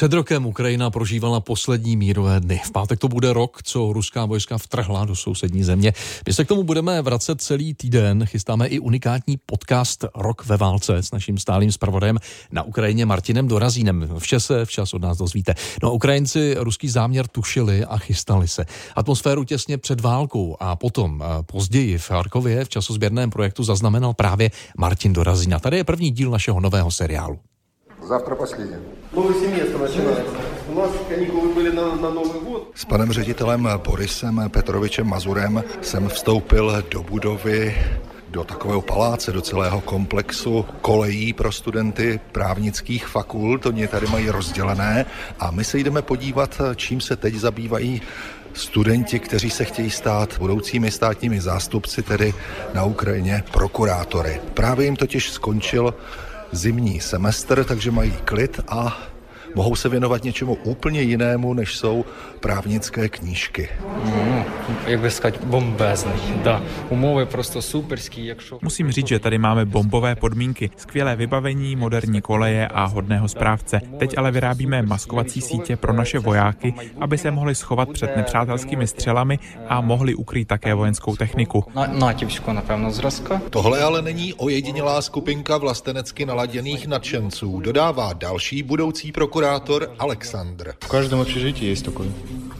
Před rokem Ukrajina prožívala poslední mírové dny. V pátek to bude rok, co ruská vojska vtrhla do sousední země. My se k tomu budeme vracet celý týden. Chystáme i unikátní podcast Rok ve válce s naším stálým zpravodajem na Ukrajině Martinem Dorazínem. Vše se včas od nás dozvíte. No Ukrajinci ruský záměr tušili a chystali se. Atmosféru těsně před válkou a potom později v Charkově v časozběrném projektu zaznamenal právě Martin Dorazín. Tady je první díl našeho nového seriálu. Завтра последний. Новый семестр начинается. У нас каникулы были на, на Новый год. S panem ředitelem Borisem Petrovičem Mazurem jsem vstoupil do budovy do takového paláce, do celého komplexu kolejí pro studenty právnických fakult. Oni tady mají rozdělené a my se jdeme podívat, čím se teď zabývají studenti, kteří se chtějí stát budoucími státními zástupci, tedy na Ukrajině prokurátory. Právě jim totiž skončil zimní semestr, takže mají klid a mohou se věnovat něčemu úplně jinému, než jsou právnické knížky. Mm, jak bych říct. Da. umovy prostě superský. Musím říct, že tady máme bombové podmínky, skvělé vybavení, moderní koleje a hodného správce. Teď ale vyrábíme maskovací sítě pro naše vojáky, aby se mohli schovat před nepřátelskými střelami a mohli ukrýt také vojenskou techniku. Na. Tohle ale není ojedinělá skupinka vlastenecky naladěných nadšenců. Dodává další budoucí prokurátor Alexandr. В каждом общежитии есть такой.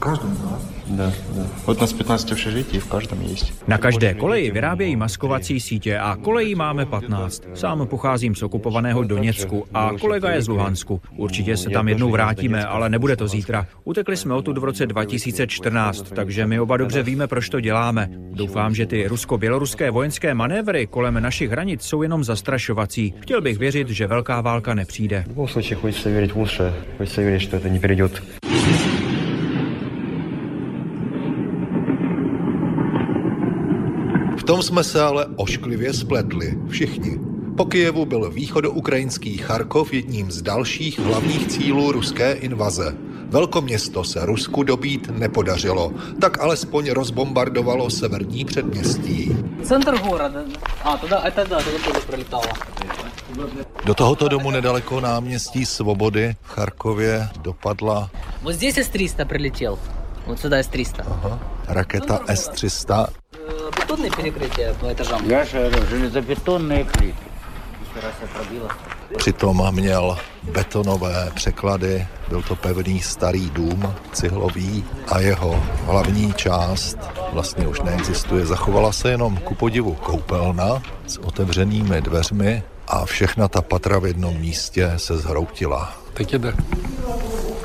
В каждом, да. Да, да. Вот у нас 15 общежитий, в каждом есть. Na každé koleji vyrábějí maskovací sítě a kolejí máme 15. Sám pocházím z okupovaného Doněcku a kolega je z Luhansku. Určitě se tam jednou vrátíme, ale nebude to zítra. Utekli jsme odtud v roce 2014, takže my oba dobře víme, proč to děláme. Doufám, že ty rusko-běloruské vojenské manévry kolem našich hranic jsou jenom zastrašovací. Chtěl bych věřit, že velká válka nepřijde. В любом случае хочется верить в лучшее, хочется верить, что это не tom jsme se ale ošklivě spletli, všichni. Po Kijevu byl východoukrajinský Charkov jedním z dalších hlavních cílů ruské invaze. Velkoměsto se Rusku dobít nepodařilo, tak alespoň rozbombardovalo severní předměstí. Центр города. А, туда, это да, туда тоже пролетало. Do tohoto domu nedaleko náměstí Svobody v Charkově dopadla Вот здесь С-300 прилетел. Вот сюда С-300. aha, raketa S-300. Э, Бетонные перекрытия по этажам. Я же говорю, железобетонные плиты. Раз я пробила. Přitom měl betonové překlady, byl to pevný starý dům, cihlový a jeho hlavní část vlastně už neexistuje. Zachovala se jenom ku podivu koupelna s otevřenými dveřmi a všechna ta patra v jednom místě se zhroutila. Teď jde.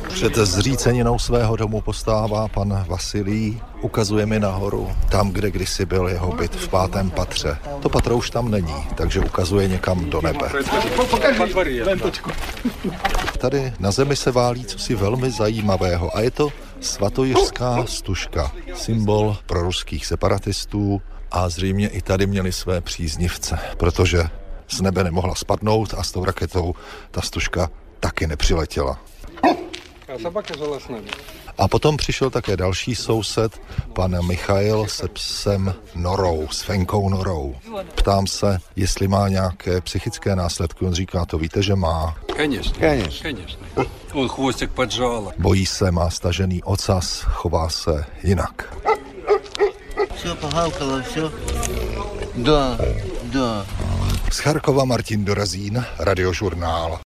Před zříceninou svého domu postává pan Vasilí, ukazuje mi nahoru, tam, kde kdysi byl jeho byt v pátém patře. To patro už tam není, takže ukazuje někam do nebe. Tady na zemi se válí cosi velmi zajímavého a je to svatojiřská stužka, symbol pro ruských separatistů a zřejmě i tady měli své příznivce, protože z nebe nemohla spadnout a s tou raketou ta stužka taky nepřiletěla. A potom přišel také další soused, pan Michail se psem Norou, s Fenkou Norou. Ptám se, jestli má nějaké psychické následky. On říká, to víte, že má. Конечно. Конечно. Конечно. Он хвостик поджал. Bojí se, má stažený ocas, chová se jinak. Все, погавкало, все. Да, да. Z Charkova Martin Dorazín, Radiožurnál.